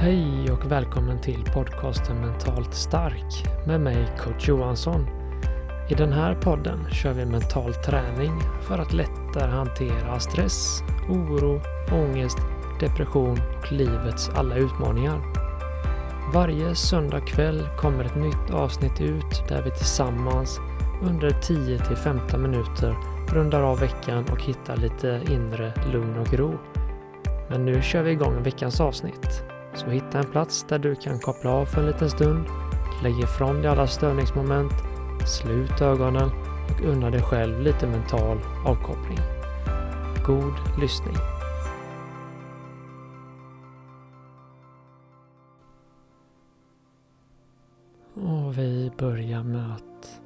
Hej och välkommen till podcasten Mentalt stark med mig coach Johansson. I den här podden kör vi mental träning för att lättare hantera stress, oro, ångest, depression och livets alla utmaningar. Varje söndag kväll kommer ett nytt avsnitt ut där vi tillsammans under 10 15 minuter rundar av veckan och hittar lite inre lugn och ro. Men nu kör vi igång veckans avsnitt. Så hitta en plats där du kan koppla av för en liten stund, lägg ifrån dig alla störningsmoment, slut ögonen och unna dig själv lite mental avkoppling. God lyssning! Och vi börjar med att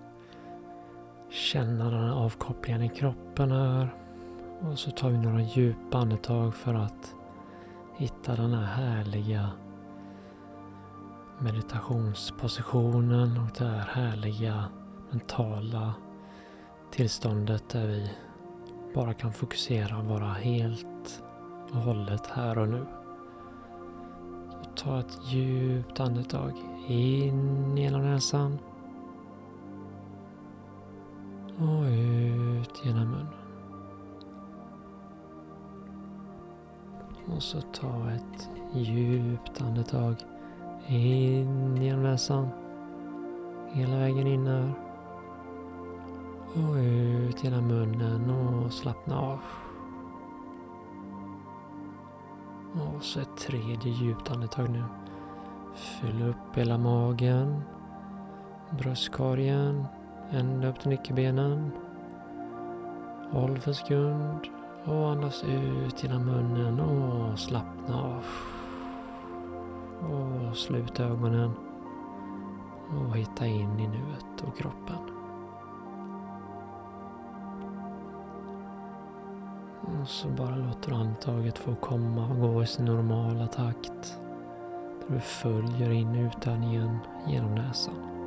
känna den här avkopplingen i kroppen här. Och så tar vi några djupa andetag för att hitta den här härliga meditationspositionen och det här härliga mentala tillståndet där vi bara kan fokusera och vara helt och hållet här och nu. Så ta ett djupt andetag in genom näsan och ut genom munnen. Och så ta ett djupt andetag in genom näsan. Hela vägen in här. Och ut genom munnen och slappna av. Och så ett tredje djupt andetag nu. Fyll upp hela magen, bröstkorgen, ända upp till nyckelbenen. Håll för sekund och andas ut genom munnen och slappna av. Och slut ögonen. Och hitta in i nuet och kroppen. Och så bara låter andetaget få komma och gå i sin normala takt. Där du följer in utandningen genom näsan.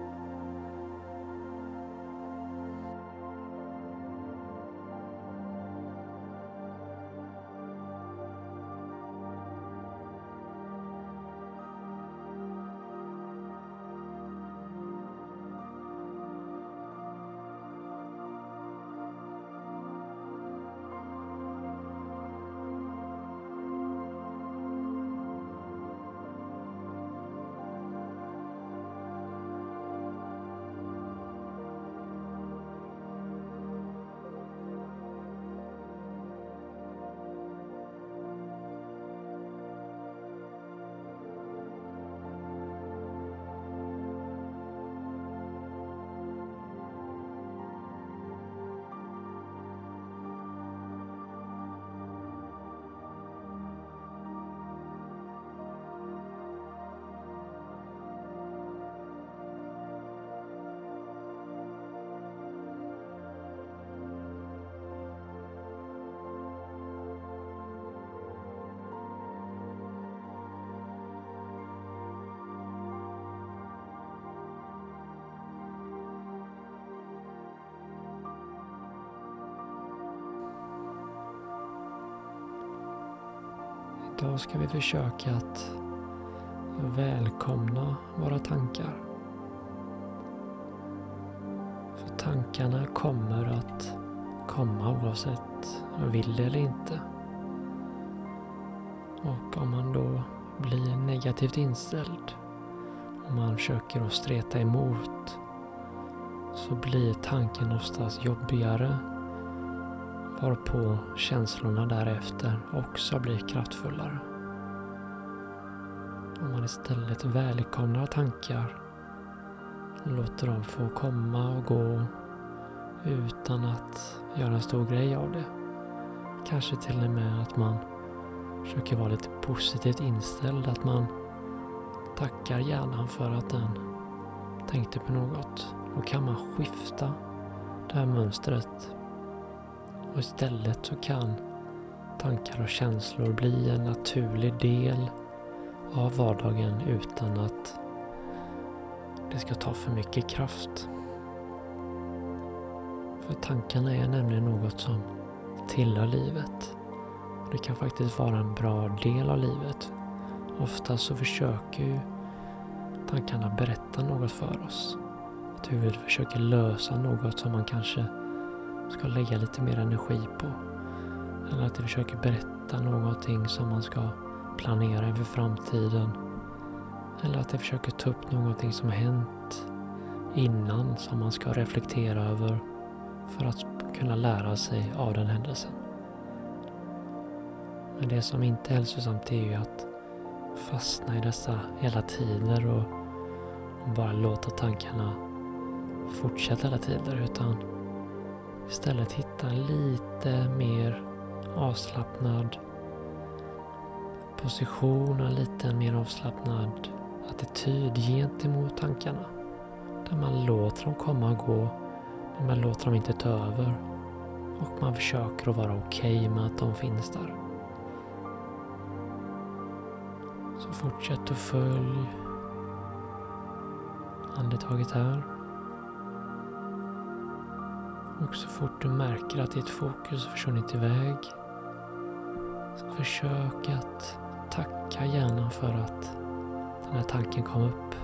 Idag ska vi försöka att välkomna våra tankar. För tankarna kommer att komma oavsett om vill det eller inte. Och om man då blir negativt inställd och man försöker att streta emot så blir tanken oftast jobbigare varpå känslorna därefter också blir kraftfullare. Om man istället välkomnar tankar låter dem få komma och gå utan att göra en stor grej av det. Kanske till och med att man försöker vara lite positivt inställd, att man tackar hjärnan för att den tänkte på något. Då kan man skifta det här mönstret och istället så kan tankar och känslor bli en naturlig del av vardagen utan att det ska ta för mycket kraft. För tankarna är nämligen något som tillhör livet. Det kan faktiskt vara en bra del av livet. ofta så försöker ju tankarna berätta något för oss. Att huvudet försöker lösa något som man kanske ska lägga lite mer energi på. Eller att jag försöker berätta någonting som man ska planera inför framtiden. Eller att jag försöker ta upp någonting som hänt innan som man ska reflektera över för att kunna lära sig av den händelsen. Men det som inte är hälsosamt är ju att fastna i dessa hela tider och, och bara låta tankarna fortsätta hela tider utan istället hitta en lite mer avslappnad position och en lite mer avslappnad attityd gentemot tankarna. Där man låter dem komma och gå, men man låter dem inte ta över. Och man försöker att vara okej okay med att de finns där. Så fortsätt att följ andetaget här. Och så fort du märker att ditt fokus försvunnit iväg så försök att tacka hjärnan för att den här tanken kom upp.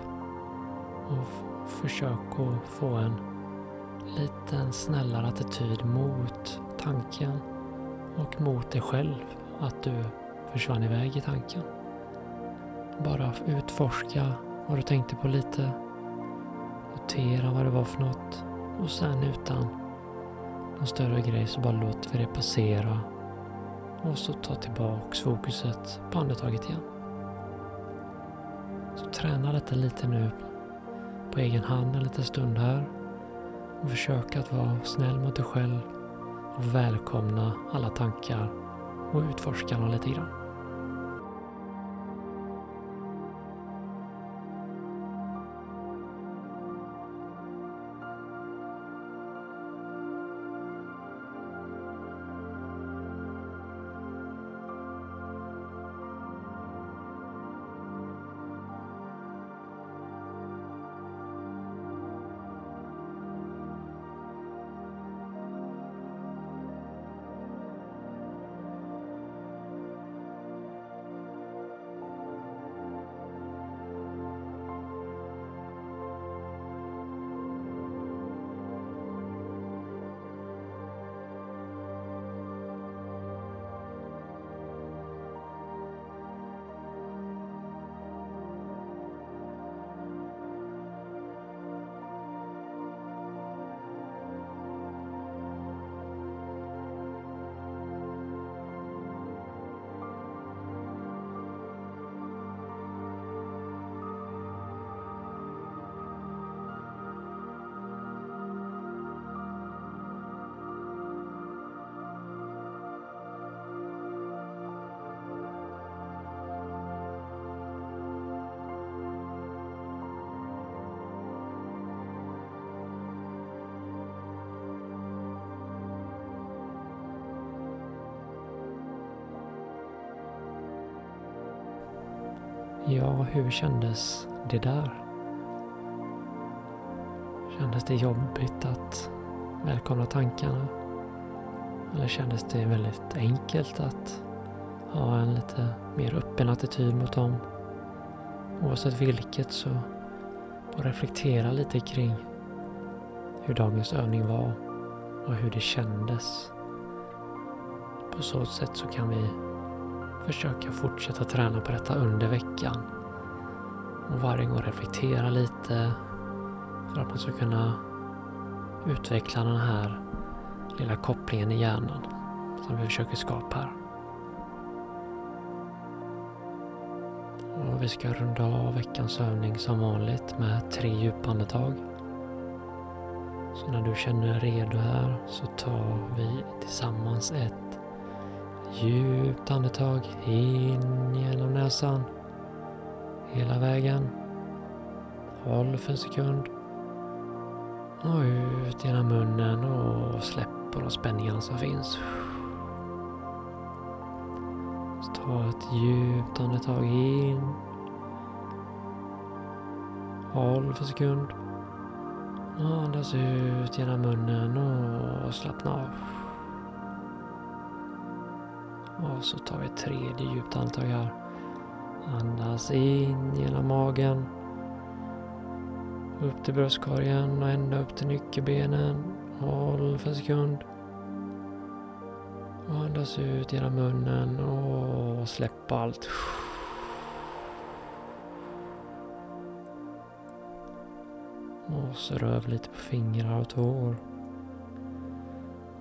Och försök att få en liten snällare attityd mot tanken och mot dig själv. Att du försvann iväg i tanken. Bara utforska vad du tänkte på lite. Notera vad det var för något. Och sen utan någon större grej så bara låter vi det passera. Och så ta tillbaks fokuset på andetaget igen. Så träna detta lite nu på egen hand en liten stund här. Och försök att vara snäll mot dig själv och välkomna alla tankar och utforska dem lite grann. Ja, hur kändes det där? Kändes det jobbigt att välkomna tankarna? Eller kändes det väldigt enkelt att ha en lite mer öppen attityd mot dem? Oavsett vilket så bara reflektera lite kring hur dagens övning var och hur det kändes. På så sätt så kan vi försöka fortsätta träna på detta under veckan. Och varje gång reflektera lite för att man ska kunna utveckla den här lilla kopplingen i hjärnan som vi försöker skapa här. Och vi ska runda av veckans övning som vanligt med tre djupa andetag. Så när du känner dig redo här så tar vi tillsammans ett Djupt andetag in genom näsan. Hela vägen. Håll för en sekund. Och ut genom munnen och släpp på de spänningarna som finns. Så ta ett djupt andetag in. Håll för en sekund. Andas ut genom munnen och slappna av. Och så tar vi ett tredje djupt andetag här. Andas in genom magen. Upp till bröstkorgen och ända upp till nyckelbenen. Håll för en sekund. Och andas ut genom munnen och släpp allt. Och så rör vi lite på fingrar och tår.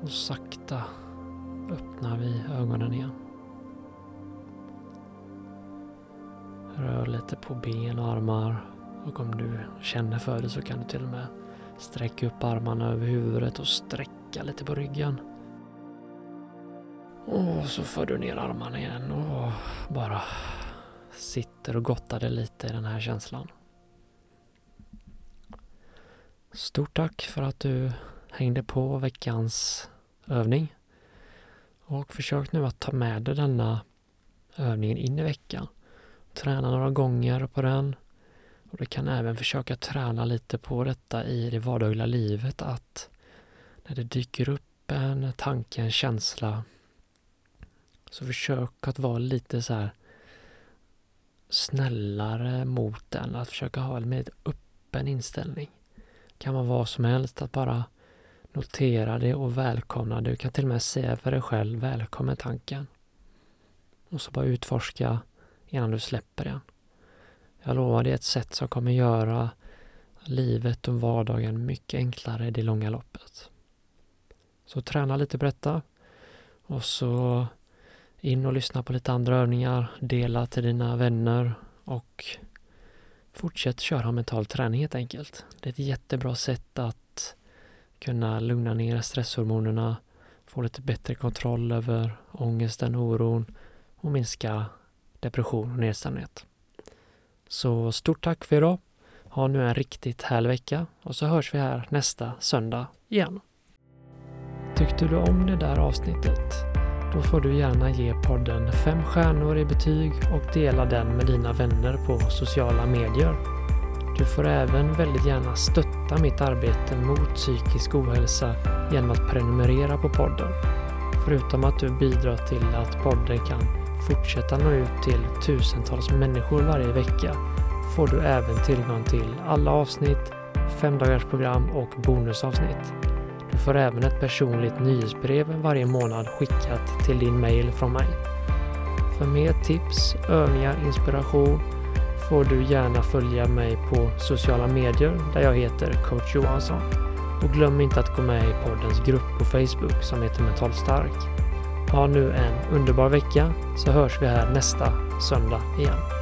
Och sakta öppnar vi ögonen igen. Rör lite på ben och armar. Och om du känner för det så kan du till och med sträcka upp armarna över huvudet och sträcka lite på ryggen. Och så för du ner armarna igen och bara sitter och gottar dig lite i den här känslan. Stort tack för att du hängde på veckans övning. Och försök nu att ta med dig denna övningen in i veckan. Träna några gånger på den. Och Du kan även försöka träna lite på detta i det vardagliga livet att när det dyker upp en tanke, en känsla så försök att vara lite så här snällare mot den, att försöka ha en mer öppen inställning. Det kan vara vad som helst, att bara notera det och välkomna det. Du kan till och med säga för dig själv, välkommen tanken. Och så bara utforska innan du släpper den. Jag lovar, det är ett sätt som kommer göra livet och vardagen mycket enklare i det långa loppet. Så träna lite på detta och så in och lyssna på lite andra övningar, dela till dina vänner och fortsätt köra mental träning helt enkelt. Det är ett jättebra sätt att kunna lugna ner stresshormonerna, få lite bättre kontroll över ångesten, oron och minska depression och nedstämdhet. Så stort tack för idag. Ha nu en riktigt härlig vecka och så hörs vi här nästa söndag igen. Tyckte du om det där avsnittet? Då får du gärna ge podden fem stjärnor i betyg och dela den med dina vänner på sociala medier. Du får även väldigt gärna stötta mitt arbete mot psykisk ohälsa genom att prenumerera på podden. Förutom att du bidrar till att podden kan fortsätta nå ut till tusentals människor varje vecka får du även tillgång till alla avsnitt, femdagarsprogram och bonusavsnitt. Du får även ett personligt nyhetsbrev varje månad skickat till din mail från mig. För mer tips, övningar, inspiration får du gärna följa mig på sociala medier där jag heter coach Johansson. Och glöm inte att gå med i poddens grupp på Facebook som heter Mental Stark. Ha nu en underbar vecka så hörs vi här nästa söndag igen.